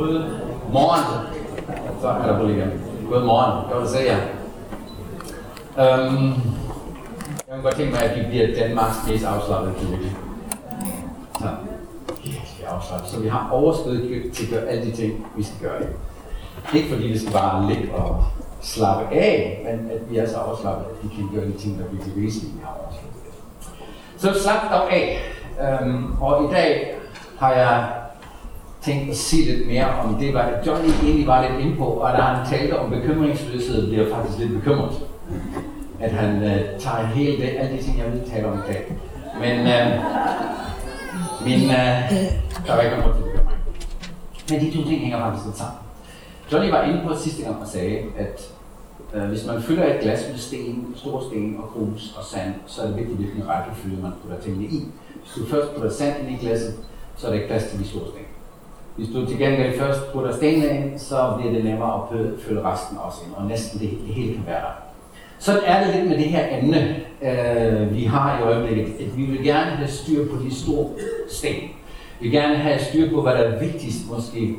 God morgen. Så er der på igen. God morgen. Godt at se jer. Um, jeg kunne godt tænke mig, at vi bliver Danmarks mest afslappede kirke. Så, virkelig afslappet. Så vi har overskud til at gøre alle de ting, vi skal gøre. Ikke fordi vi skal bare ligge og slappe af, men at vi er så afslappet, at vi kan gøre de ting, der bliver til væsentlige, vi har overskud. Så slap dog af. Um, og i dag har jeg tænkt at sige lidt mere om det, hvad Johnny egentlig var lidt inde på, og da han talte om bekymringsløshed, blev jeg faktisk lidt bekymret. At han uh, tager hele det, alle de ting, jeg vil tale om i dag. Men øh, uh, min, uh, øh, der var ikke nogen til bekymring. Men de to ting hænger faktisk lidt sammen. Johnny var inde på sidste gang og sagde, at uh, hvis man fylder et glas med sten, store sten og grus og sand, så er det vigtigt, hvilken rækkefølge man putter tingene i. Hvis du først putter sand ind i glasset, så er der ikke plads til de store sten. Hvis du til gengæld først putter stenene ind, så bliver det nemmere at følge resten også ind, og næsten det, det hele kan være der. Sådan er det lidt med det her emne, øh, vi har i øjeblikket. At vi vil gerne have styr på de store sten. Vi vil gerne have styr på, hvad der er vigtigst måske.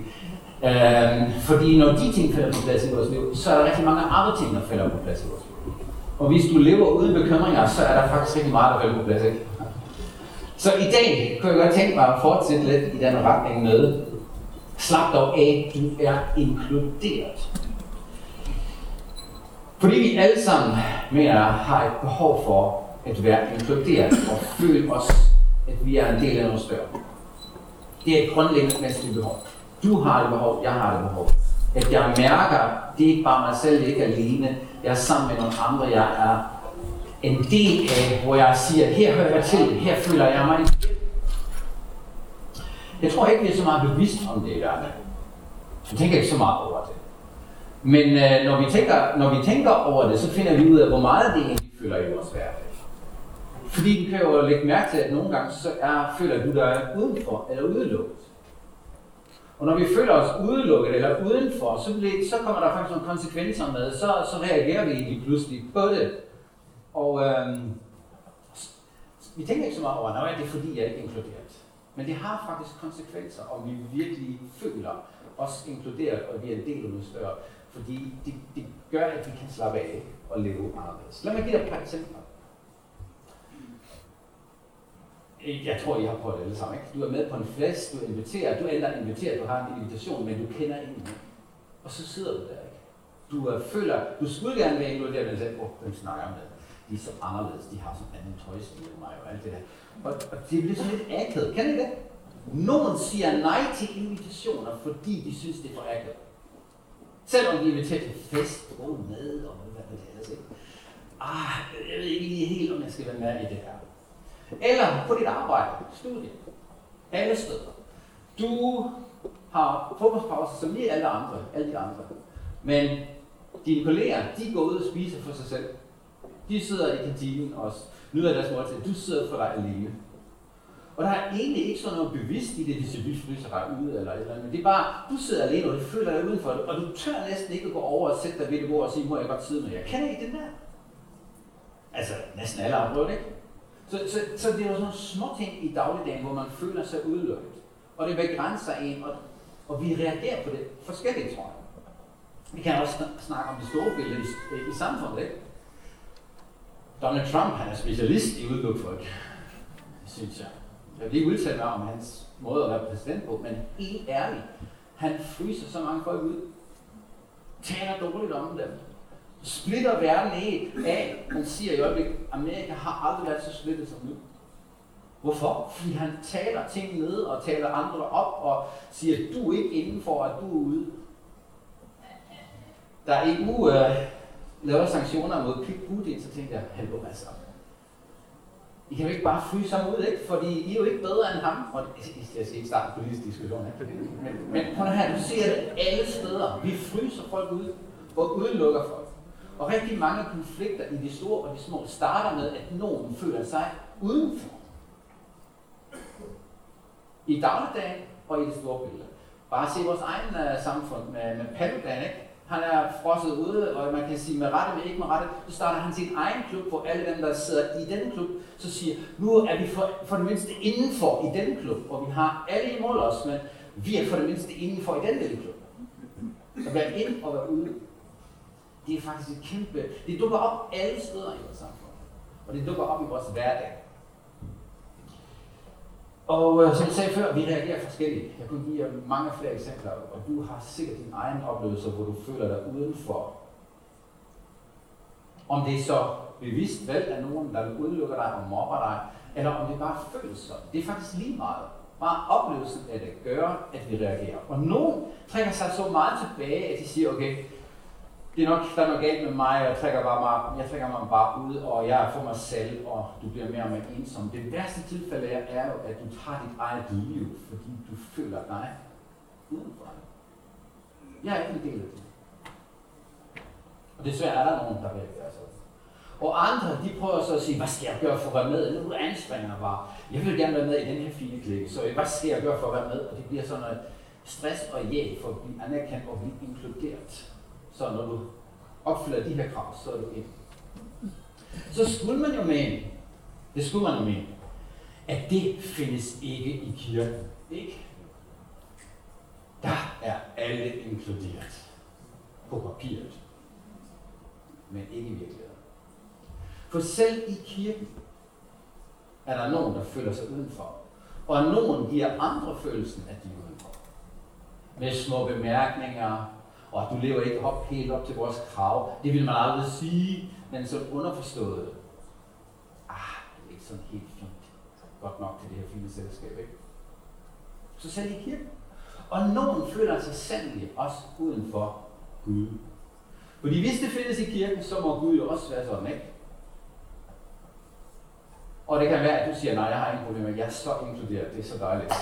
Øh, fordi når de ting falder på plads i vores liv, så er der rigtig mange andre ting, der falder på plads i vores liv. Og hvis du lever uden bekymringer, så er der faktisk rigtig meget, der falder på plads. Ikke? Så i dag kunne jeg godt tænke mig at fortsætte lidt i den retning med, slap dog af, du er inkluderet. Fordi vi alle sammen, mener jeg, har et behov for at være inkluderet og føle os, at vi er en del af noget større. Det er et grundlæggende menneskeligt behov. Du har et behov, jeg har et behov. At jeg mærker, det er ikke bare mig selv, det er ikke alene. Jeg er sammen med nogle andre, jeg er en del af, hvor jeg siger, her hører jeg til, her føler jeg mig jeg tror ikke, vi er så meget bevidst om det i hverdagen. Jeg tænker ikke så meget over det. Men øh, når, vi tænker, når vi tænker over det, så finder vi ud af, hvor meget det egentlig fylder i vores hverdag. Fordi vi kan jo lægge mærke til, at nogle gange så er, føler du dig udenfor eller udelukket. Og når vi føler os udelukket eller udenfor, så, bliver, så kommer der faktisk nogle konsekvenser med. Så, så reagerer vi egentlig pludselig på det. Og øhm, vi tænker ikke så meget over, at det er fordi, jeg er ikke inkluderet. Men det har faktisk konsekvenser, om vi virkelig føler os inkluderet, og vi er en del af noget større. Fordi det, det gør, at vi kan slappe af og leve anderledes. Lad mig give dig et par eksempler. Jeg tror, I har prøvet det alle sammen. Ikke? Du er med på en fest, du inviterer, du er inviteret, du har en invitation, men du kender ingen. Og så sidder du der. Ikke? Du uh, føler, du skulle gerne være inkluderet, men selv, oh, hvem snakker med? De er så anderledes, de har sådan anden tøjstil end mig og alt det der. Og, og det bliver sådan ligesom lidt akavet. Kan I det? Nogen siger nej til invitationer, fordi de synes, det er for akavet. Selvom de inviterer til fest, god mad og hvad det ellers ikke. Ah, jeg ved ikke lige helt, om jeg skal være med i det her. Eller på dit arbejde, studie, alle steder. Du har fodboldpause som lige alle andre, alle de andre. Men dine kolleger, de går ud og spiser for sig selv. De sidder i kantinen og nyder deres måltid. Du sidder for dig alene. Og der er egentlig ikke sådan noget bevidst i det, de selvfølgelig fryser dig ud eller et eller andet. Men det er bare, du sidder alene, og du føler dig udenfor og du tør næsten ikke at gå over og sætte dig ved det bord og sige, må jeg godt sidde med jer. Kan I den der? Altså, næsten alle har prøvet ikke? Så, så, så det er jo sådan nogle små ting i dagligdagen, hvor man føler sig udelukket. Og det begrænser en, og, og vi reagerer på det forskelligt, tror jeg. Vi kan også snakke om det store billede i, i samfundet, ikke? Donald Trump, han er specialist i udelukke folk, synes jeg. Jeg vil ikke udtale mig om hans måde at være præsident på, men helt ærligt, han fryser så mange folk ud. Taler dårligt om dem. Splitter verden af. Man siger i øjeblikket, Amerika har aldrig været så splittet som nu. Hvorfor? Fordi han taler ting ned og taler andre op og siger, du er ikke indenfor, at du er ude. Der er EU øh, laver sanktioner mod Putin, så tænkte jeg, hallo altså. I kan jo ikke bare fryse ham ud, ikke? Fordi I er jo ikke bedre end ham. Og jeg skal ikke starte en politisk diskussion, ikke? Men, men prøv her, du ser det alle steder. Vi fryser folk ud og udelukker folk. Og rigtig mange konflikter i de store og de små starter med, at nogen føler sig udenfor. I dagligdagen og i det store billede. Bare se vores egen uh, samfund med, med Paludan, ikke? Han er frosset ude, og man kan sige med rette, men ikke med rette. Så starter han sin egen klub, hvor alle dem, der sidder i den klub, så siger, nu er vi for, for det mindste indenfor i den klub, og vi har alle imod os, men Vi er for det mindste indenfor i den lille klub. At være ind og være ude. Det er faktisk et kæmpe... Det dukker op alle steder i vores samfund. Og det dukker op i vores hverdag. Og øh, som jeg sagde før, vi reagerer forskelligt. Jeg kunne give jer mange flere eksempler, og du har sikkert din egen oplevelse, hvor du føler dig udenfor. Om det er så bevidst valgt af nogen, der udelukker dig og mobber dig, eller om det bare føles sådan. Det er faktisk lige meget. Bare oplevelsen af det gør, at vi reagerer. Og nogen trækker sig så meget tilbage, at de siger, okay, det er nok, der er noget galt med mig, jeg trækker, bare mig, jeg trækker mig bare ud, og jeg er for mig selv, og du bliver mere og mere ensom. Det værste tilfælde er, er jo, at du tager dit eget liv, fordi du føler dig udenfor. Jeg er ikke en del af det. Og desværre er der nogen, der vil gøre sådan. Og andre, de prøver så at sige, hvad skal jeg gøre for at være med? Nu anstrenger bare. Jeg vil gerne være med i den her fine klikke, så hvad skal jeg gøre for at være med? Og det bliver sådan noget stress og jæg for at blive anerkendt og blive inkluderet. Så når du opfylder de her krav, så er du ind. Så skulle man jo mene, det skulle man jo mene, at det findes ikke i kirken. Ikke? Der er alle inkluderet på papiret, men ikke i virkeligheden. For selv i kirken er der nogen, der føler sig udenfor. Og nogen giver andre følelsen, at de er udenfor. Med små bemærkninger, og du lever ikke op, helt op til vores krav. Det vil man aldrig sige, men så underforstået. Ah, det er ikke sådan helt fint. Godt nok til det her fine selskab, ikke? Så selv i kirken. Og nogen føler sig sandelig også uden for Gud. Fordi hvis det findes i kirken, så må Gud jo også være sådan, ikke? Og det kan være, at du siger, nej, jeg har ingen problemer, jeg er så inkluderet, det er så dejligt.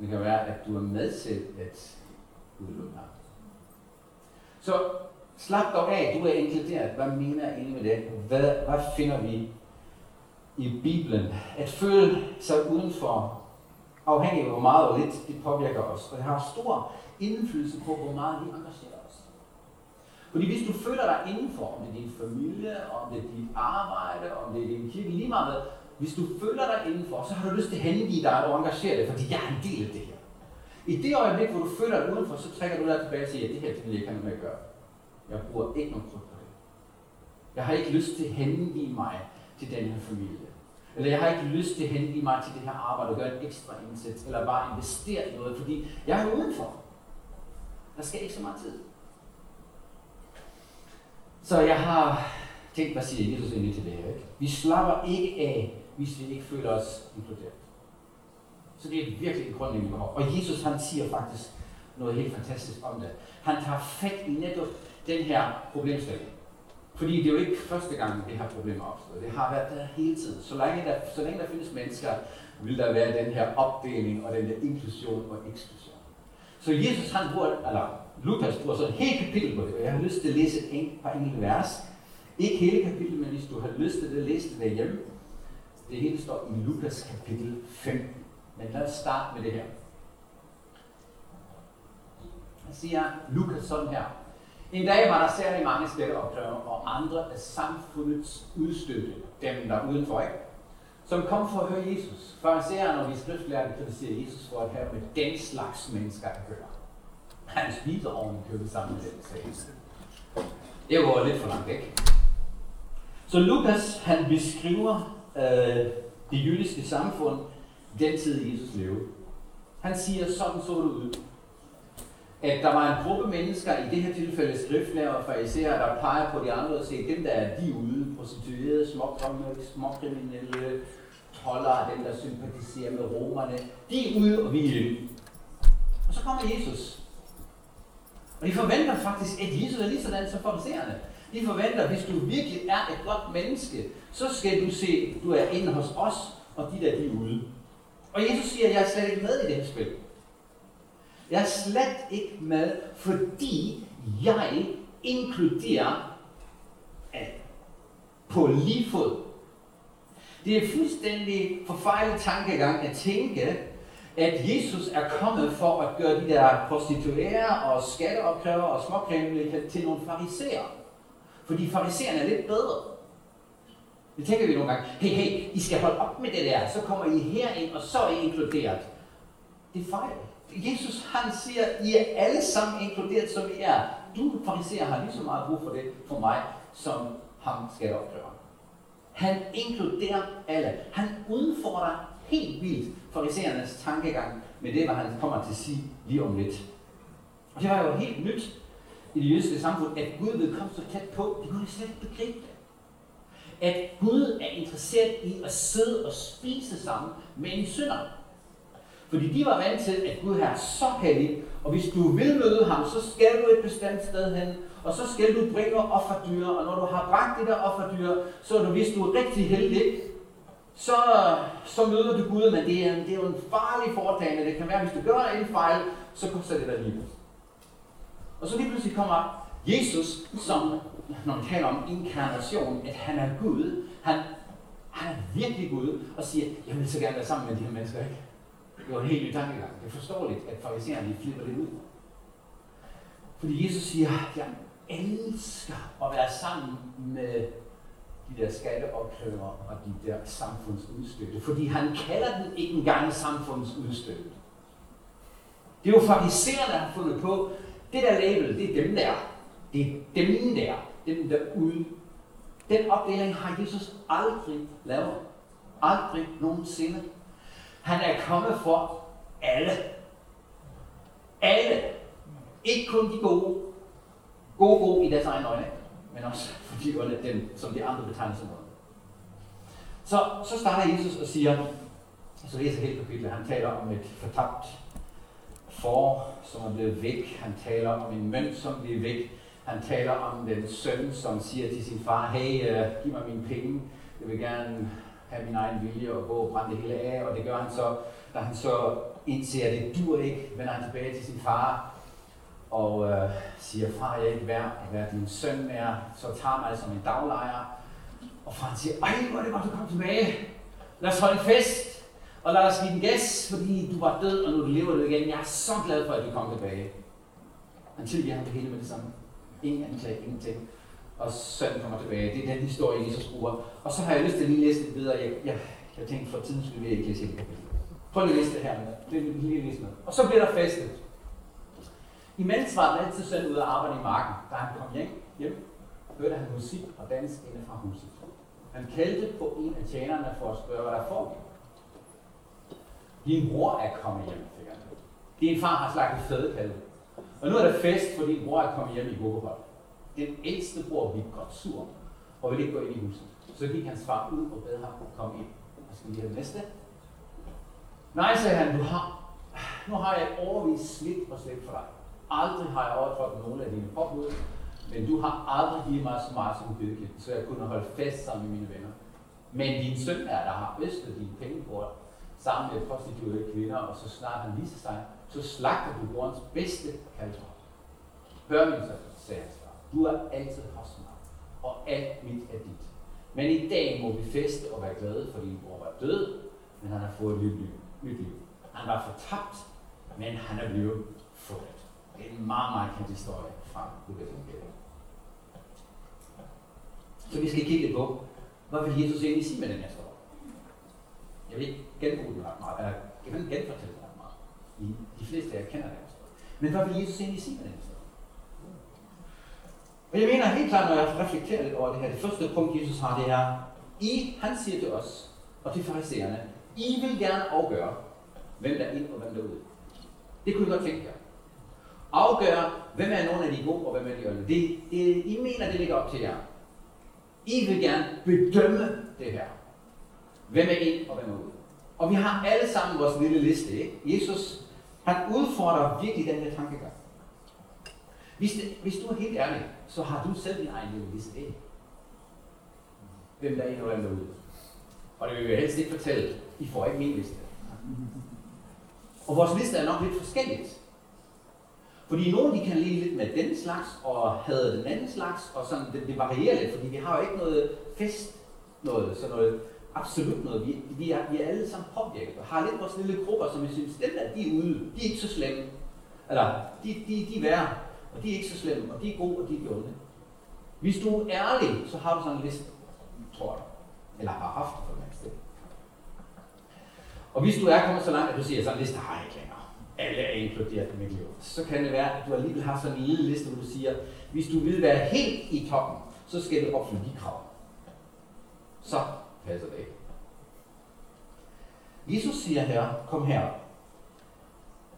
Det kan være, at du er med til at udelukke ham. Så slap dog af, du er inkluderet. Hvad mener jeg egentlig med det? Hvad, hvad finder vi i Bibelen? At føle sig udenfor, afhængig af hvor meget og lidt det påvirker os. Og det har stor indflydelse på, hvor meget vi engagerer os. Fordi hvis du føler dig indenfor, om det er din familie, om det er dit arbejde, om det er din kirke, lige meget hvis du føler dig indenfor, så har du lyst til at hengive dig og engagere dig, fordi jeg er en del af det her. I det øjeblik, hvor du føler dig udenfor, så trækker du dig tilbage og siger, at det her det vil jeg ikke have med at gøre. Jeg bruger ikke nogen krudt på det. Jeg har ikke lyst til at hengive mig til den her familie. Eller jeg har ikke lyst til at hengive mig til det her arbejde og gøre en ekstra indsats, eller bare investere i noget, fordi jeg er udenfor. Der skal ikke så meget tid. Så jeg har tænkt, hvad siger Jesus egentlig til det her? Ikke? Vi slapper ikke af, hvis vi ikke føler os inkluderet. Så det er virkelig et grundlæggende behov. Og Jesus han siger faktisk noget helt fantastisk om det. Han tager fat i netop den her problemstilling. Fordi det er jo ikke første gang, det her problem er opstået. Det har været der hele tiden. Så længe der, så længe der findes mennesker, vil der være den her opdeling og den der inklusion og eksklusion. Så Jesus han bruger, eller Lukas bruger så et helt kapitel på det, og jeg har lyst til at læse et par enkelte vers. Ikke hele kapitlet, men hvis du har lyst til det, læs det derhjemme. Det hele står i Lukas kapitel 15. Men lad os starte med det her. Han siger Lukas sådan her. En dag var der særlig mange skatteopkrævere og andre af samfundets udstøtte, dem der udenfor ikke, som kom for at høre Jesus. Farisererne når vi skriftlærte kritiserer Jesus for at have med den slags mennesker at gøre. Han spiser oven i købet sammen med den sag. Det var lidt for langt væk. Så Lukas, han beskriver øh, det jødiske samfund, den tid Jesus levede. Han siger, sådan så det ud. At der var en gruppe mennesker, i det her tilfælde skriftlærer og fariserer, der peger på de andre og siger, dem der er de ude, prostituerede, småkriminelle, tollere, dem der sympatiserer med romerne, de er ude og vi er inde. Og så kommer Jesus. Og de forventer faktisk, at Jesus er lige sådan som farisererne. De forventer, hvis du virkelig er et godt menneske, så skal du se, du er inde hos os, og de der, de er ude. Og Jesus siger, at jeg er slet ikke med i det her spil. Jeg er slet ikke med, fordi jeg inkluderer alle på lige fod. Det er fuldstændig forfejlet tankegang at tænke, at Jesus er kommet for at gøre de der prostituerede og skatteopkrævere og småkriminelle til nogle fariserer. Fordi fariserne er lidt bedre. Det tænker vi nogle gange. Hey, hey, I skal holde op med det der. Så kommer I herind, og så er I inkluderet. Det er fejl. Jesus han siger, I er alle sammen inkluderet, som I er. Du, fariserer, har lige så meget brug for det for mig, som ham skal opklare. Han inkluderer alle. Han udfordrer helt vildt fariserernes tankegang med det, hvad han kommer til at sige lige om lidt. Og det var jo helt nyt i det jødiske samfund, at Gud vil komme så tæt på, det kunne slet ikke begribe det. At Gud er interesseret i at sidde og spise sammen med en synder. Fordi de var vant til, at Gud er så hellig, og hvis du vil møde ham, så skal du et bestemt sted hen, og så skal du bringe offerdyr, og når du har bragt det der offerdyr, så er du, hvis du er rigtig heldig, så, så møder du Gud, men det er, det er jo en farlig foretagende. Det kan være, hvis du gør en fejl, så koster det dig livet. Og så lige pludselig kommer Jesus, som, når man taler om inkarnation, at han er Gud, han, han er virkelig Gud, og siger, jeg vil så gerne være sammen med de her mennesker, ikke? Det var en helt ny tankegang. Det er forståeligt, at farisæerne flipper det ud. Fordi Jesus siger, jeg elsker at være sammen med de der skatteopkrævere og de der samfundsudstøtte. Fordi han kalder den ikke engang samfundsudstøtte. Det er jo farisæerne, der har fundet på, det der label, det er dem der. Det er dem der. Dem derude. Den opdeling har Jesus aldrig lavet. Aldrig nogensinde. Han er kommet for alle. Alle. Ikke kun de gode. Gode, gode i deres egen øjne, men også for de onde, dem, som de andre betegner som. Så, så starter Jesus og siger, så læser hele kapitlet, han taler om et fortabt for, som er blevet væk. Han taler om en mønt, som bliver væk. Han taler om den søn, som siger til sin far, hey, uh, giv mig mine penge. Jeg vil gerne have min egen vilje og gå og brænde det hele af. Og det gør han så, da han så indser, at det dur ikke, vender han tilbage til sin far og uh, siger, far, jeg er ikke værd at være din søn mere, så tager mig altså som en daglejer. Og far siger, ej, hvor er det godt, du kom tilbage. Lad os holde en fest. Og lad os give den gas, fordi du var død, og nu lever du igen. Jeg er så glad for, at du kom tilbage. Han tilgiver ham det hele med det samme. Ingen anklage, ingenting. Og sønnen kommer tilbage. Det er den historie, Jesus bruger. Og så har jeg lyst til at lige læse lidt videre. Jeg, jeg, jeg tænkte, for tiden skulle vi ikke læse hele Prøv lige at læse det her. Det er lige læse med. Og så bliver der festet. Imens var den altid søn ude at arbejde i marken. Da han kom hjem, hjem hørte han musik og dans inde fra huset. Han kaldte på en af tjenerne for at spørge, hvad der foregik. Din bror er kommet hjem, fik han. Din far har slagtet fædekalve. Og nu er der fest, for din bror er kommet hjem i gode Den ældste bror blev godt sur og ville ikke gå ind i huset. Så gik hans far ud og bad ham at komme ind. Og skal vi have det næste? Nej, sagde han, du har, nu har jeg overvist slidt og slidt for dig. Aldrig har jeg overtrådt nogen af dine påbud, men du har aldrig givet mig så meget som bydekend, så jeg kunne holde fest sammen med mine venner. Men din søn er, der har østet dine pengebror sammen med prostituerede kvinder, og så snart han viser sig, så slagter du brorens bedste kaldtråd. Hør min så, sagde hans far. Du er altid hos mig, og alt mit er dit. Men i dag må vi feste og være glade, for din bror var død, men han har fået et nyt liv. Nyt liv. Han var fortabt, men han er blevet fundet. Det er en meget, meget kendt historie fra Lukas Så vi skal kigge på, hvad vil Jesus egentlig sige med den her? Jeg vil ikke genbruge den ret meget, eller jeg kan genfortælle den ret meget. I, de fleste af jer kender det. Men hvad vil Jesus egentlig sige med den historie? Og jeg mener helt klart, når jeg reflekterer lidt over det her, det første punkt, Jesus har, det er, I, han siger til os, og til farisæerne, I vil gerne afgøre, hvem der er ind og hvem der er ude. Det kunne I godt tænke jer. Afgøre, hvem er nogle af de gode, og hvem er de onde. Det, det, I mener, det ligger op til jer. I vil gerne bedømme det her. Hvem er ind, og hvem er ud? Og vi har alle sammen vores lille liste. Ikke? Jesus, han udfordrer virkelig den her tankegang. Hvis, det, hvis du er helt ærlig, så har du selv din egen lille liste. Ikke? Hvem der er ind, og hvem der er ud. Og det vil jeg helst ikke fortælle. I får ikke min liste. Og vores liste er nok lidt forskelligt. Fordi nogle de kan lide lidt med den slags, og havde den anden slags, og sådan, det, det varierer lidt, fordi vi har jo ikke noget fest, noget, sådan noget absolut noget. Vi, vi, er, vi er alle sammen påvirket, og har lidt vores lille grupper, som vi synes, dem der, de er ude, de er ikke så slemme. Eller, de, de, de er værre, og de er ikke så slemme, og de er gode, og de er onde. Hvis du er ærlig, så har du sådan en liste, tror jeg. Eller har haft det for sted. Og hvis du er kommet så langt, at du siger, sådan en liste har jeg ikke længere. Alle er inkluderet i mit liv. Så kan det være, at du alligevel har sådan en lille liste, hvor du siger, hvis du vil være helt i toppen, så skal du opfylde de krav. Så passer det ikke. Jesus siger her, kom her.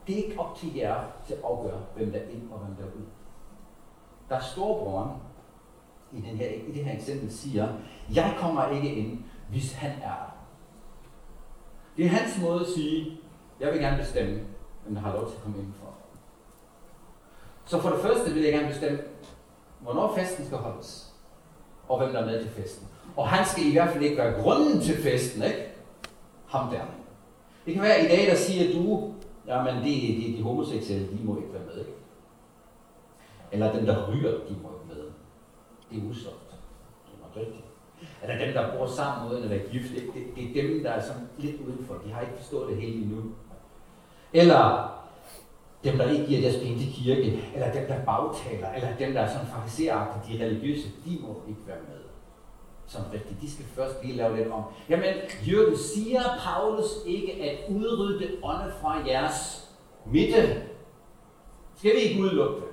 Det er ikke op til jer til at afgøre, hvem der er ind og hvem der er ud. Der er storebroren, i, den her, i det her eksempel siger, jeg kommer ikke ind, hvis han er der. Det er hans måde at sige, jeg vil gerne bestemme, hvem der har lov til at komme indenfor. Så for det første vil jeg gerne bestemme, hvornår festen skal holdes, og hvem der er med til festen. Og han skal i hvert fald ikke være grunden til festen, ikke? Ham der. Det kan være i dag, der siger du, jamen det, det, de homoseksuelle, de må ikke være med, ikke? Eller dem, der ryger, de må ikke med. Det er usundt. Det er nok rigtigt. Eller dem, der bor sammen uden at være gift, det, det, det er dem, der er sådan lidt udenfor. De har ikke forstået det hele endnu. Eller dem, der ikke giver deres penge til kirke, eller dem, der bagtaler, eller dem, der er sådan fariseragtige, de religiøse, de må ikke være med som rigtigt. De skal først lige lave lidt om. Jamen, Jørgen, siger Paulus ikke at udrydde ånde fra jeres midte? Skal vi ikke udelukke det?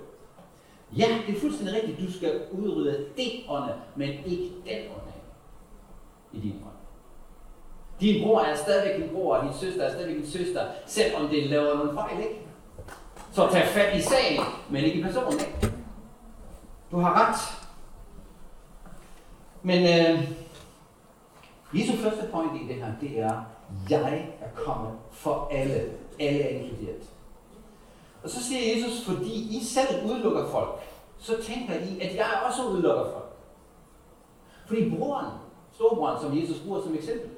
Ja, det er fuldstændig rigtigt. Du skal udrydde det ånde, men ikke den ånde i din ånd. Din bror er stadigvæk din bror, og din søster er stadigvæk din søster, selvom det laver nogle fejl, ikke? Så tag fat i sagen, men ikke i personen, ikke? Du har ret. Men øh, Jesu første point i det her, det er, jeg er kommet for alle. Alle er inkluderet. Og så siger Jesus, fordi I selv udelukker folk, så tænker I, at jeg også udelukker folk. Fordi broren, storbroren, som Jesus bruger som eksempel,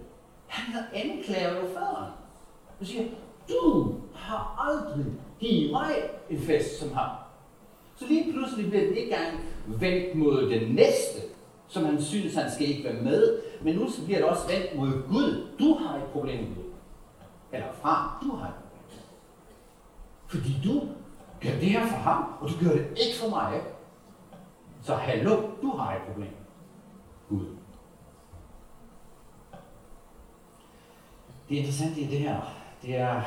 han har anklaget jo faderen. Han siger, du har aldrig givet mig en fest som ham. Så lige pludselig bliver det ikke engang vendt mod den næste, som han synes, han skal ikke være med. Men nu bliver det også vendt mod Gud. Du har et problem med Gud. Eller fra, du har et problem. Fordi du gør det her for ham, og du gør det ikke for mig. Så hallo, du har et problem. Gud. Det interessante i det her, det er,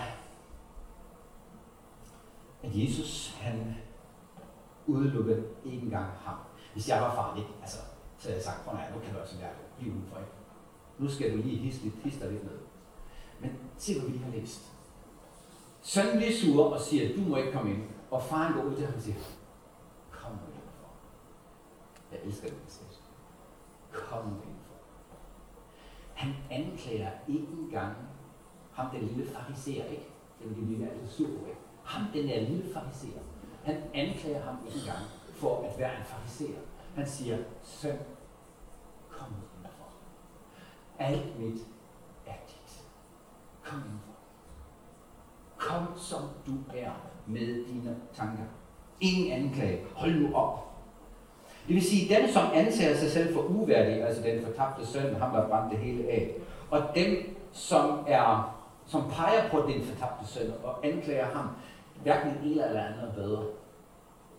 at Jesus, han udelukkede ikke engang ham. Hvis jeg var farlig, altså, så havde jeg sagt, prøv nu kan du altså være blive udenfor. Ikke? Nu skal du lige hisse, lidt, hisse dig lidt ned. Men se, hvad vi lige har læst. Sønnen bliver sur og siger, du må ikke komme ind. Og faren går ud til ham og siger, kom nu indenfor. Jeg elsker den sæt. Kom nu indenfor. Han anklager ikke engang ham, den lille fariser, ikke? Det vil blive altid sur på, ikke? Ham, den der lille fariser. Han anklager ham ikke engang for at være en fariser. Han siger, søn, kom indenfor. Alt mit er dit. Kom indenfor. Kom som du er med dine tanker. Ingen anklage. Hold nu op. Det vil sige, dem, som anser sig selv for uværdige, altså den fortabte søn, ham der brændte det hele af, og dem, som er som peger på den fortabte søn og anklager ham, hverken en eller andet bedre.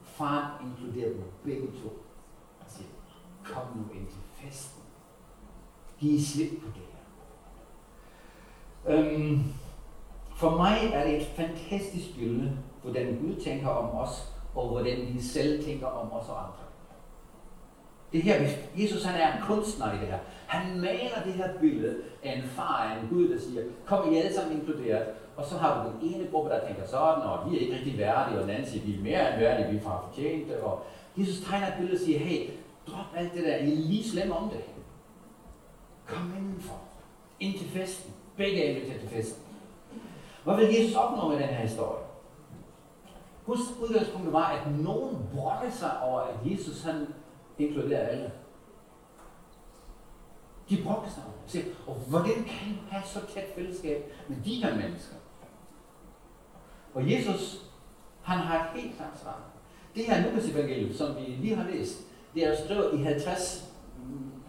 Faren inkluderer dem begge to kom nu ind til festen. Giv slip på det her. Øhm, for mig er det et fantastisk billede, hvordan Gud tænker om os, og hvordan vi selv tænker om os og andre. Det her, Jesus han er en kunstner i det her. Han maler det her billede af en far af en Gud, der siger, kom I alle sammen inkluderet, og så har du den ene gruppe, der tænker sådan, og vi er ikke rigtig værdige, og den anden siger, vi er mere end værdige, vi er fra fortjente, og Jesus tegner et billede og siger, hey, Drop alt det der. I er lige slemme om det. Kom indenfor. Ind til festen. Begge er inviteret til festen. Hvad vil Jesus opnå med den her historie? Husk, udgangspunktet var, at nogen brokkede sig over, at Jesus han inkluderer alle. De brokkede sig over det. Og hvordan kan du have så tæt fællesskab med de her mennesker? Og Jesus, han har et helt klart svar. Det her Lukas evangelium, som vi lige har læst, det er skrevet i 50,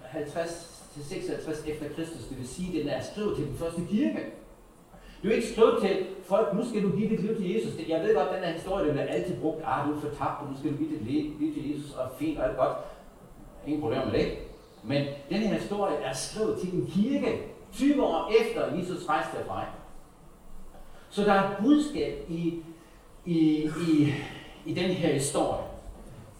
50 til 56 efter Kristus, det vil sige, det er skrevet til den første kirke. Det er ikke skrevet til folk, nu skal du give dit liv til Jesus. Jeg ved godt, den her historie, den er altid brugt, ah, du er fortabt, og nu skal du give dit liv til Jesus, og fint og alt godt. Ingen problem med det. Men den her historie er skrevet til en kirke 20 år efter Jesus rejste derfra. Så der er et budskab i, i, i, i den her historie.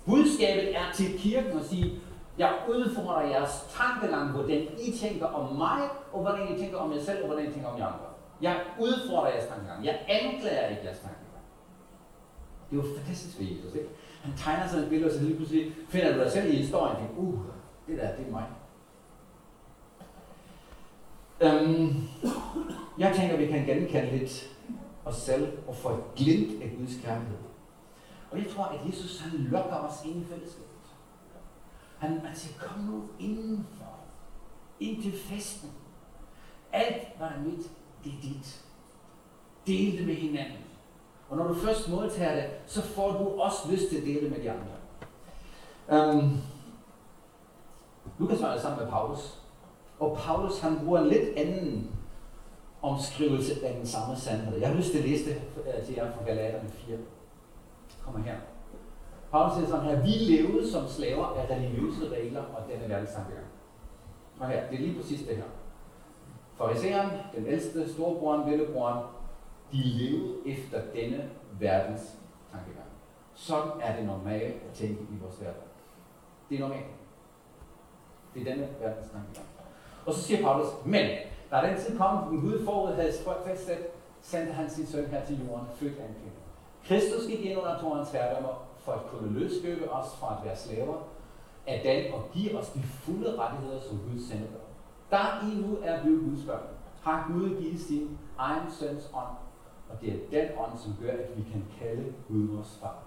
Budskabet er til kirken at sige, jeg udfordrer jeres tankegang, hvordan I tænker om mig, og hvordan I tænker om jer selv, og hvordan I tænker om jer andre. Jeg udfordrer jeres tankegang. Jeg anklager ikke jeres tankegang. Det er jo fantastisk ved Jesus, ikke? Han tegner sig et billede, og så lige pludselig finder du dig selv i historien, og tænker, uh, det der, det er mig. Øhm, jeg tænker, vi kan genkende lidt os selv og få et glimt af Guds kærlighed. Og jeg tror, at Jesus han lokker os ind i fællesskabet. Han, han siger, kom nu indenfor. Ind til festen. Alt, hvad er mit, det er dit. Del det med hinanden. Og når du først modtager det, så får du også lyst til at dele det med de andre. Um, Lukas var sammen med Paulus. Og Paulus han bruger en lidt anden omskrivelse af den samme sandhed. Jeg har lyst til at læse det øh, til jer fra Galaterne 4. Kommer her. Paulus siger sådan her, vi levede som slaver af religiøse regler og denne verdens tankegang. Og her, det er lige præcis det her. Fariseren, den ældste, storebroren, lillebroren, de levede efter denne verdens tankegang. Sådan er det normalt at tænke i vores verden. Det er normalt. Det er denne verdens tankegang. Og så siger Paulus, men der er den tid kom, den Gud forud havde fastsat, sendte han sin søn her til jorden, født af en kvinde. Kristus gik ind under tårens herdommer for at kunne løsgøbe os fra at være slaver af den og give os de fulde rettigheder, som Gud sender dem. Der I nu er blevet Guds børn, har Gud givet sin egen søns ånd, og det er den ånd, som gør, at vi kan kalde Gud vores far.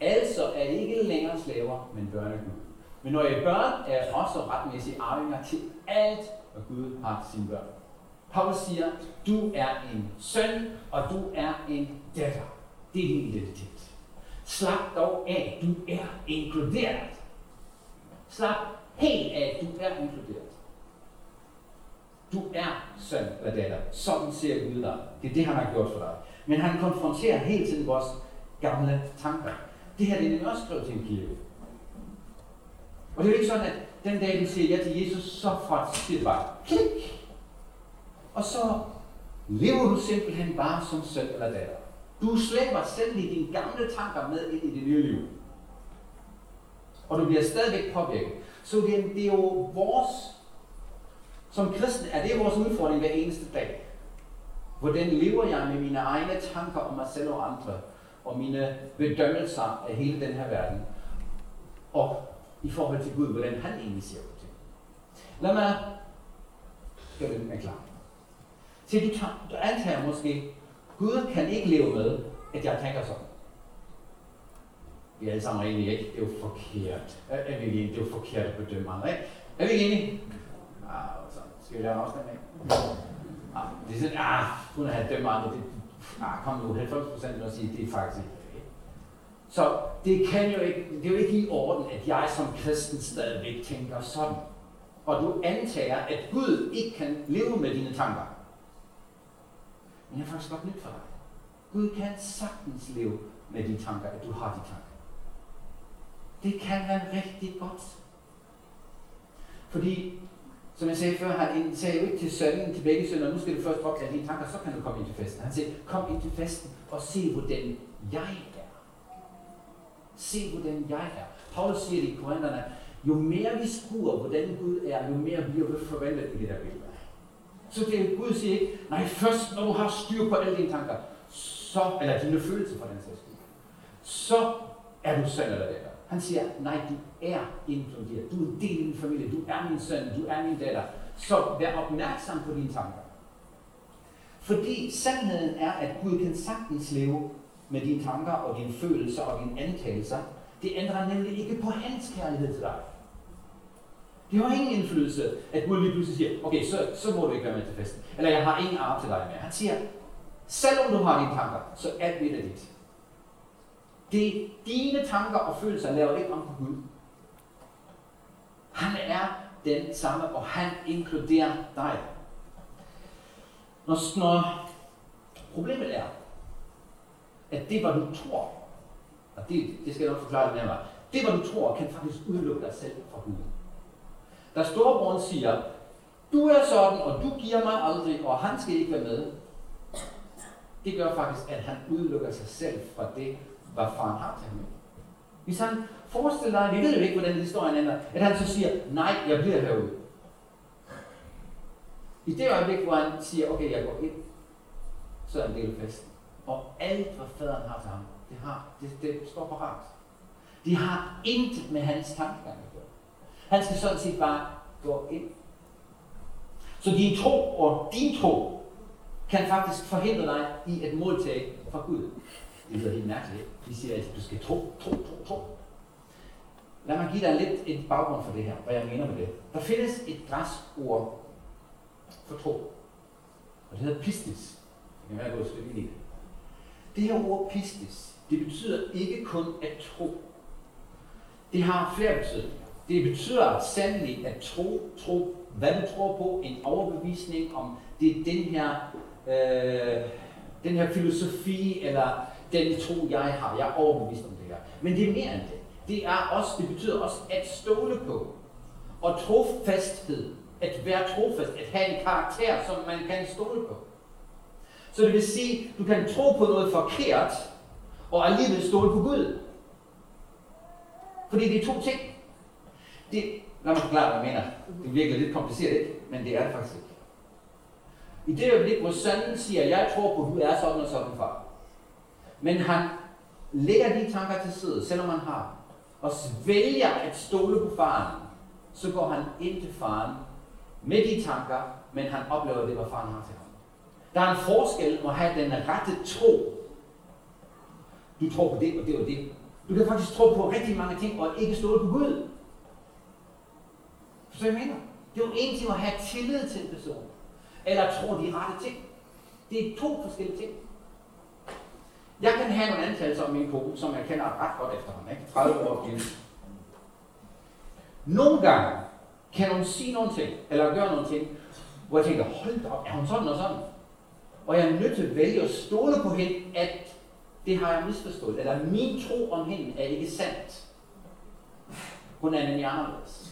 Altså er I ikke længere slaver, men børn af Gud. Men når I børn, er også retmæssige arvinger til alt, hvad Gud har til sine børn. Paulus siger, du er en søn, og du er en datter. Det er din identitet. Slap dog af, du er inkluderet. Slap helt af, du er inkluderet. Du er søn og datter. Sådan ser Gud dig. Det er det, han har gjort for dig. Men han konfronterer hele tiden vores gamle tanker. Det her det er også skrevet til en kirke. Og det er jo ikke sådan, at den dag, du siger ja til Jesus, så fra siger det bare klik. Og så lever du simpelthen bare som søn eller datter. Du slæber selv i dine gamle tanker med ind i det nye liv. Og du bliver stadigvæk påvirket. Så det er, det er jo vores, som kristne, er det vores udfordring hver eneste dag. Hvordan lever jeg med mine egne tanker om mig selv og andre, og mine bedømmelser af hele den her verden, og i forhold til Gud, hvordan han egentlig ser på ting. Lad mig gøre det mere klart. Så du, tager, du antager måske, Gud kan ikke leve med, at jeg tænker sådan. Vi er alle sammen enige, ikke? Det er jo forkert. Er, er vi enige? Det er jo forkert at bedømme andre, ikke? Er vi enige? Ah, så skal vi lave en afstemning? Ah, det er sådan, ah, hun at dømt dømme andre, det, ah, kom nu, 90 procent og sige, det er faktisk ikke Så det kan jo ikke, det er jo ikke i orden, at jeg som kristen stadigvæk tænker sådan. Og du antager, at Gud ikke kan leve med dine tanker. Men jeg har faktisk godt nyt for dig. Gud kan sagtens leve med de tanker, at du har de tanker. Det kan han rigtig godt. Fordi, som jeg sagde før, han sagde jo ikke til sønnen, til begge sønner, nu skal du først opklare dine tanker, så kan du komme ind til festen. Han sagde, kom ind til festen og se, hvordan jeg er. Se, hvordan jeg er. Paulus siger det i Korintherne, jo mere vi skruer, hvordan Gud er, jo mere bliver vi forventet i det der billede. Så det Gud siger ikke, nej, først når du har styr på alle dine tanker, så, eller dine følelser for den sags skyld, så er du søn eller datter. Han siger, nej, du er inkluderet. Du er en del af din familie. Du er min søn. Du er min datter. Så vær opmærksom på dine tanker. Fordi sandheden er, at Gud kan sagtens leve med dine tanker og dine følelser og dine antagelser. Det ændrer nemlig ikke på hans kærlighed til dig. De har ingen indflydelse, at Gud lige pludselig siger, okay, så, så må du ikke være med til festen. Eller jeg har ingen arm til dig mere. Han siger, selvom du har dine tanker, så er det af dit. Det dine tanker og følelser laver ikke om på Gud. Han er den samme, og han inkluderer dig. Når, når problemet er, at det, hvad du tror, og det, det skal jeg nok forklare lidt nærmere, det, hvad du tror, kan faktisk udelukke dig selv fra Gud. Da storebroren siger, du er sådan, og du giver mig aldrig, og han skal ikke være med, det gør faktisk, at han udelukker sig selv fra det, hvad faren har til ham. Hvis han forestiller dig, vi ved jo ikke, hvordan historien ender, at han så siger, nej, jeg bliver herude. I det øjeblik, hvor han siger, okay, jeg går ind, så er en del af festen. Og alt, hvad faderen har til ham, det, har, det, det står på ret. De har intet med hans tankegang. Han skal sådan set bare gå ind. Så din tro og din tro kan faktisk forhindre dig i at modtage fra Gud. Det lyder helt mærkeligt. Vi siger, at du skal tro, tro, tro, tro. Lad mig give dig lidt en baggrund for det her, hvad jeg mener med det. Der findes et græsk ord for tro, og det hedder pistis. Det kan være, at jeg ind i det. Det her ord pistis, det betyder ikke kun at tro. Det har flere betydninger. Det betyder sandelig at tro, tro, hvad du tror på, en overbevisning om det er den her, øh, den her filosofi, eller den tro, jeg har. Jeg er overbevist om det her. Men det er mere end det. Det, er også, det betyder også at stole på. Og trofasthed. At være trofast. At have en karakter, som man kan stole på. Så det vil sige, du kan tro på noget forkert, og alligevel stole på Gud. Fordi det er to ting. Det, lad mig forklare, hvad jeg mener. Det virker lidt kompliceret, ikke? Men det er det faktisk ikke. I det øjeblik, hvor sønnen siger, jeg tror på, at du er sådan og sådan far. Men han lægger de tanker til side, selvom han har, og vælger at stole på faren, så går han ind til faren med de tanker, men han oplever det, hvad faren har til ham. Der er en forskel at have den rette tro. Du tror på det, og det og det. Du kan faktisk tro på rigtig mange ting, og ikke stole på Gud. Så jeg mener? Det er jo en ting at have tillid til en person, eller tro de rette ting. Det er to forskellige ting. Jeg kan have nogle antagelser om min kone, som jeg kender ret godt efterhånden, ikke? 30 år gennem. Nogle gange kan hun sige nogle ting, eller gøre nogle ting, hvor jeg tænker, hold da op, er hun sådan og sådan? Og jeg er nødt til at vælge at stole på hende, at det har jeg misforstået, eller min tro om hende er ikke sandt. Hun er nemlig anderledes.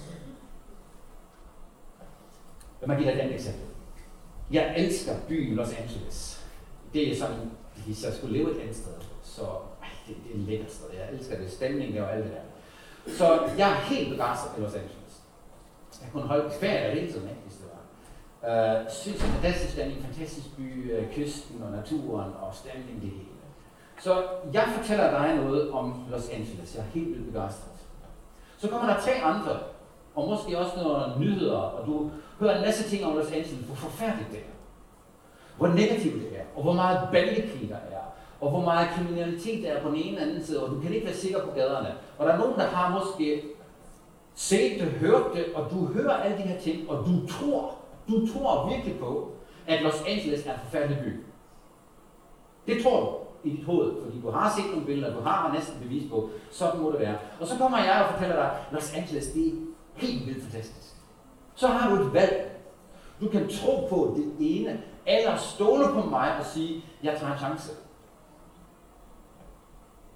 Lad mig give dig et andet eksempel. Jeg elsker byen Los Angeles. Det er sådan, hvis jeg skulle leve et andet sted, så ej, det, det er et lækkert sted. Jeg elsker det, stemningen og alt det der. Så jeg er helt begejstret i Los Angeles. Jeg kunne holde ferie der hele tiden, ikke, hvis det var. Uh, synes det er fantastisk stemning, fantastisk by, øh, kysten og naturen og stemningen det hele. Så jeg fortæller dig noget om Los Angeles. Jeg er helt vildt begejstret. Så kommer der tre andre, og måske også nogle nyheder, og du hører en masse ting om Los Angeles, hvor forfærdeligt det er. Hvor negativt det er, og hvor meget bandekrig der er, og hvor meget kriminalitet der er på den ene eller anden side, og du kan ikke være sikker på gaderne. Og der er nogen, der har måske set det, hørt det, og du hører alle de her ting, og du tror, du tror virkelig på, at Los Angeles er en forfærdelig by. Det tror du i dit hoved, fordi du har set nogle billeder, du har næsten bevis på, sådan må det være. Og så kommer jeg og fortæller dig, Los Angeles, det helt vildt fantastisk. Så har du et valg. Du kan tro på det ene, eller stole på mig og sige, jeg tager en chance.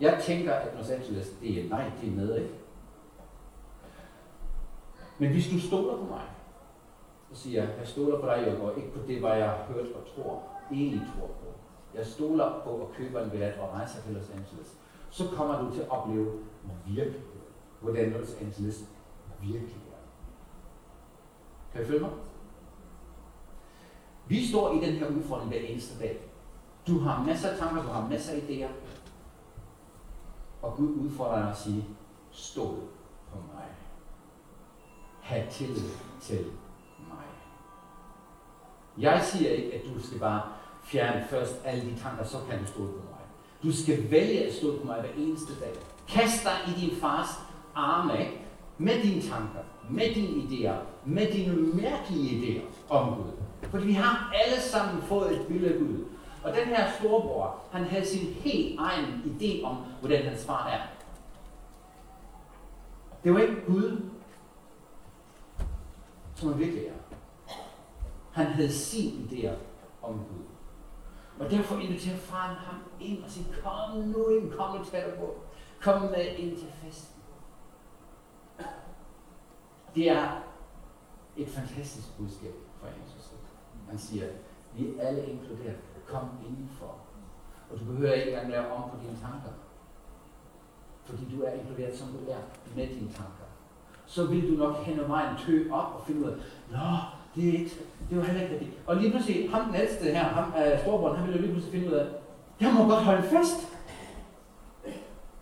Jeg tænker, at Los Angeles, det er nej, det er med, ikke? Men hvis du stoler på mig, så siger jeg, jeg stoler på dig, jeg går ikke på det, hvad jeg har hørt og tror, egentlig tror på. Jeg stoler på at købe en billet og rejse til Los Angeles. Så kommer du til at opleve virkelig, hvordan Los Angeles virkelig er. Kan I følge mig? Vi står i den her udfordring hver eneste dag. Du har masser af tanker, du har masser af idéer. Og Gud udfordrer dig at sige, stol på mig. Ha' tillid til mig. Jeg siger ikke, at du skal bare fjerne først alle de tanker, så kan du stole på mig. Du skal vælge at stole på mig hver eneste dag. Kast dig i din fars arme med dine tanker, med dine idéer, med dine mærkelige idéer om Gud. Fordi vi har alle sammen fået et billede af Gud. Og den her storbror, han havde sin helt egen idé om, hvordan hans far er. Det var ikke Gud, som han virkelig er. Han havde sin idé om Gud. Og derfor inviterer faren ham ind og siger, kom nu ind, kom og tag på. Kom med ind til festen. Det er et fantastisk budskab fra Jesus. Han siger, vi er alle inkluderet. Kom indenfor. Og du behøver ikke engang lave om på dine tanker. Fordi du er inkluderet, som du er, med dine tanker. Så vil du nok hen ad vejen tø op og finde ud af, Nå, det er ikke, det var heller ikke det. Og lige pludselig, ham den ældste her, ham øh, storebror, han ville jo lige pludselig finde ud af, jeg må godt holde fast. fest.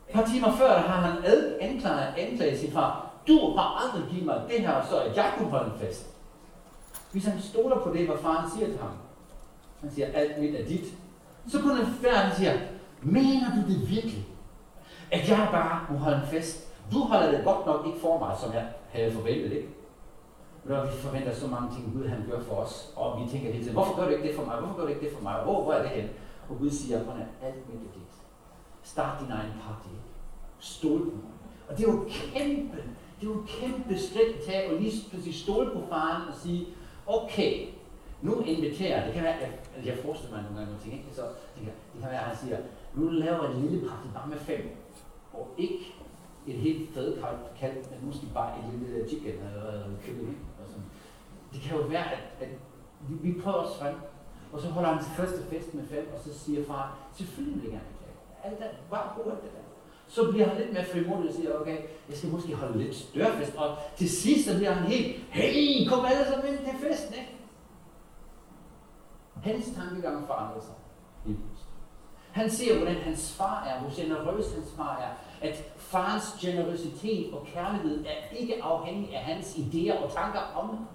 Et par timer før har han anklaget, anklaget sin far. Du har aldrig givet mig det her, så at jeg kunne holde en fest. Hvis han stoler på det, hvad faren siger til ham, han siger, alt mit er dit, så kunne han færdig sige, mener du det virkelig? At jeg bare må holde en fest? Du holder det godt nok ikke for mig, som jeg havde forventet, ikke? Når vi forventer så mange ting, Gud han gør for os, og vi tænker hele tiden, hvorfor gør du ikke det for mig? Hvorfor gør du ikke det for mig? Hvor, hvor er det hen? Og Gud siger, hvordan alt mit er dit. Start din egen party. Stol på mig. Og det er jo kæmpe, det er jo et kæmpe skridt at tage, og lige pludselig stole på faren og sige, okay, nu inviterer jeg, det kan være, jeg, altså, jeg forestiller mig nogle gange nogle ting, ikke? Så det kan, det kan være, at han siger, nu laver jeg en lille party bare med fem, og ikke et helt kald, men måske bare et lille øh, chicken eller øh, kylling. Og sådan. Det kan jo være, at, at vi, vi prøver os frem, og så holder han til første fest med fem, og så siger far, selvfølgelig vil jeg gerne Alt det, bare brug det der. Så bliver han lidt mere frimodig og siger, okay, jeg skal måske holde lidt større fest. Og til sidst så bliver han helt, hey, kom alle sammen ind til festen, ikke? Hans tankegang forandrer sig. Han ser, hvordan hans far er, hvor generøs hans far er. At farens generøsitet og kærlighed er ikke afhængig af hans idéer og tanker om ham.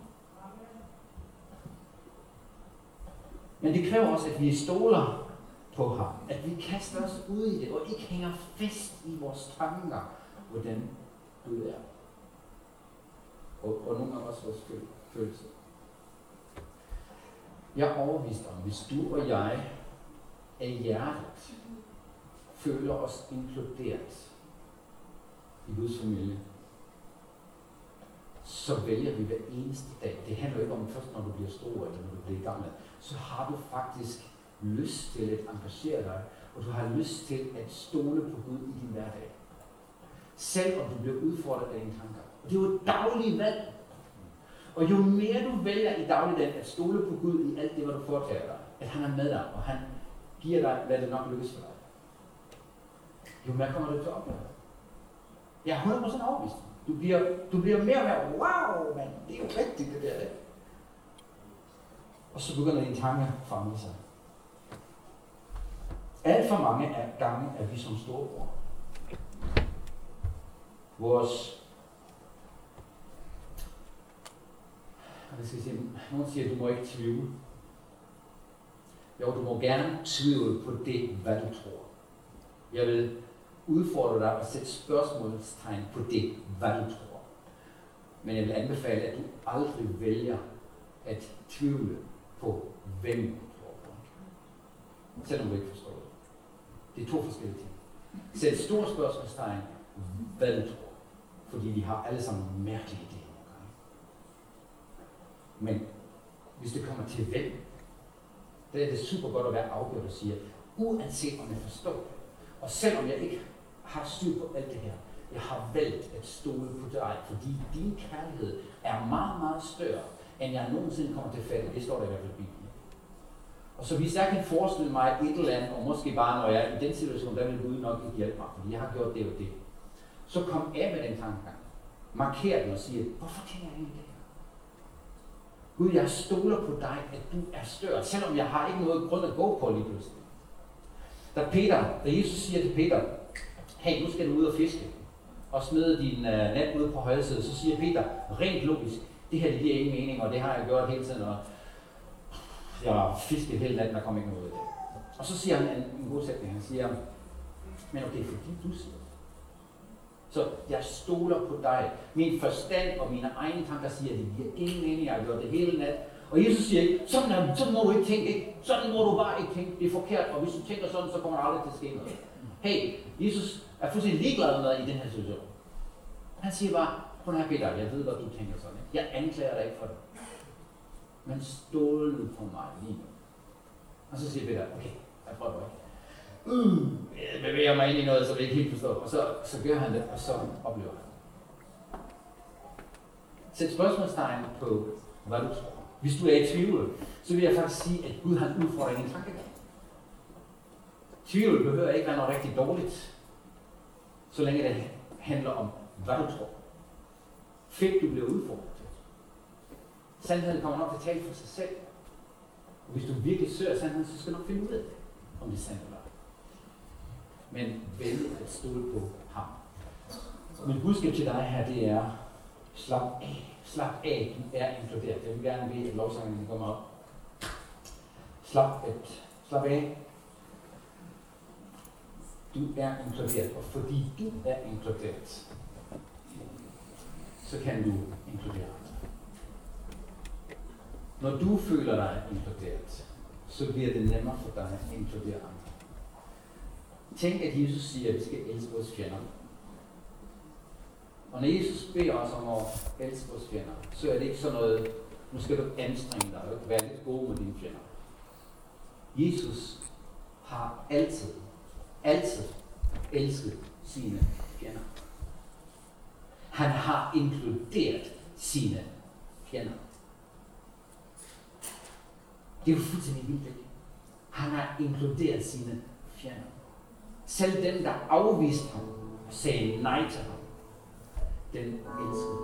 Men det kræver også, at vi stoler på ham. At vi kaster os ud i det, og ikke hænger fast i vores tanker, hvordan Gud er. Og, og nogle af os vores følelser. Jeg er overvist om, hvis du og jeg af hjertet føler os inkluderet i Guds familie, så vælger vi hver eneste dag. Det handler jo ikke om først, når du bliver stor eller når du bliver gammel. Så har du faktisk lyst til at engagere dig, og du har lyst til at stole på Gud i din hverdag. Selv om du bliver udfordret af dine tanker. Og det er jo et dagligt valg. Og jo mere du vælger i dagligdagen at stole på Gud i alt det, hvad du foretager dig, at han er med dig, og han giver dig, hvad det nok lykkes for dig, jo mere kommer du til at opleve det. Jeg er 100% overbevist. Du bliver, du bliver mere og mere, wow, mand, det er jo rigtigt det der. Og så begynder dine tanker at famle sig. Alt for mange af gange er vi som storebror. Vores hvad skal jeg sige, nogen siger, at du må ikke tvivle. Jo, du må gerne tvivle på det, hvad du tror. Jeg vil udfordre dig at sætte spørgsmålstegn på det, hvad du tror. Men jeg vil anbefale, at du aldrig vælger at tvivle på, hvem du tror på. Selvom du ikke forstår det. Det er to forskellige ting. Sæt store spørgsmålstegn, hvad du tror. Fordi vi har alle sammen mærkelige idéer nogle gange. Men hvis det kommer til hvem, der er det super godt at være afgjort og sige, uanset om jeg forstår det, og selvom jeg ikke har styr på alt det her, jeg har valgt at stole på dig, fordi din kærlighed er meget, meget større, end jeg nogensinde kommer til at fatte. Det står der i hvert fald i Bibelen. Og så hvis jeg kan forestille mig et eller andet, og måske bare når jeg er i den situation, der vil Gud nok ikke hjælpe mig, fordi jeg har gjort det og det. Så kom af med den tankegang. Marker den og sige, hvorfor tænker jeg egentlig det her? Gud, jeg stoler på dig, at du er større, selvom jeg har ikke noget grund at gå på lige pludselig. Da Peter, da Jesus siger til Peter, hey, nu skal du ud og fiske, og smide din uh, net ud på højre side, så siger Peter, rent logisk, det her det giver ingen mening, og det har jeg gjort hele tiden, og jeg har fisket hele natten, der kom ikke noget ud af det. Og så siger han en, en god sætning, han siger, men okay, fordi du siger det. Så jeg stoler på dig. Min forstand og mine egne tanker siger, at det giver ingen mening, jeg har gjort det hele nat. Og Jesus siger ikke, sådan, er, sådan må du ikke tænke, ikke? sådan må du bare ikke tænke, det er forkert, og hvis du tænker sådan, så kommer der aldrig til at ske noget. Hey, Jesus er fuldstændig ligeglad med dig i den her situation. Han siger bare, prøv her Peter, jeg ved godt, du tænker sådan. Ikke? Jeg anklager dig ikke for det. Men stol nu på mig lige nu. Og så siger Peter, okay, jeg prøver ikke. Uh, jeg bevæger mig ind i noget, som jeg ikke helt forstår. Og så, så gør han det, og så oplever han. Sæt spørgsmålstegn på, hvad du tror. Hvis du er i tvivl, så vil jeg faktisk sige, at Gud har en udfordring i tankegang. Tvivl behøver ikke være noget rigtig dårligt, så længe det handler om, hvad du tror. Fedt, du bliver udfordret. Sandheden kommer nok til at tale for sig selv. Og hvis du virkelig søger sandheden, så skal du nok finde ud af det, om det er sandt eller ej. Men vælg at stole på ham. Min budskab til dig her, det er, slap af. Slap af, du er inkluderet. Jeg vil gerne bede, at lovsangen kommer op. Slap, et, slap af. Du er inkluderet, og fordi du er inkluderet, så kan du inkludere andre. Når du føler dig inkluderet, så bliver det nemmere for dig at inkludere andre. Tænk, at Jesus siger, at vi skal elske vores fjender. Og når Jesus beder os om at elske vores fjender, så er det ikke sådan noget, nu skal du anstrenge dig og være lidt god med dine fjender. Jesus har altid, altid elsket sine fjender. Han har inkluderet sine fjender. Det er jo fuldstændig vildt, ikke? Han har inkluderet sine fjender. Selv dem, der afviste ham, sagde nej til ham. Den elskede.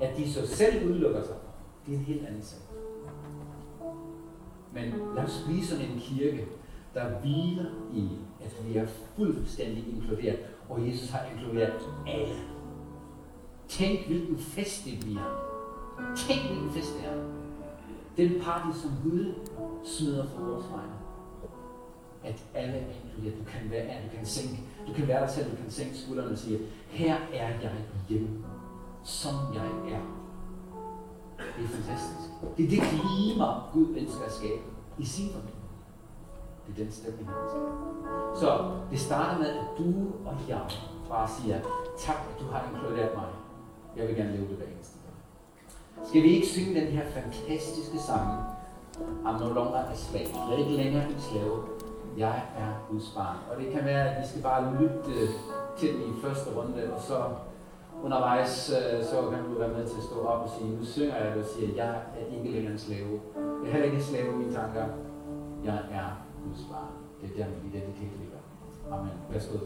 At de så selv udelukker sig, det er en helt anden sag. Men lad os blive sådan en kirke, der hviler i, at vi er fuldstændig inkluderet, og Jesus har inkluderet alle. Tænk, hvilken fest det bliver. Tænk, hvilken fest det er. Den pakke, som Gud smider for vores vegne. At alle er inkluderet. Du kan være, du kan sænke, du kan være der selv, du kan sænke skuldrene og sige, her er jeg hjemme, som jeg er. Det er fantastisk. Det er det klima, Gud ønsker at skabe i sin familie. Det er den stemning, han ønsker. Så det starter med, at du og jeg bare siger, tak, at du har inkluderet mig. Jeg vil gerne leve det hver eneste. Skal vi ikke synge den her fantastiske sang? I'm no longer a slave. Jeg er ikke længere en slave. Jeg er Guds barn. Og det kan være, at vi skal bare lytte øh, til den i første runde, og så undervejs, øh, så kan du være med til at stå op og sige, nu synger jeg det og siger, jeg er ikke længere en slave. Jeg er heller ikke en slave i mine tanker. Jeg er Guds barn. Det er der, min identitet ligger. Amen. Værsgo.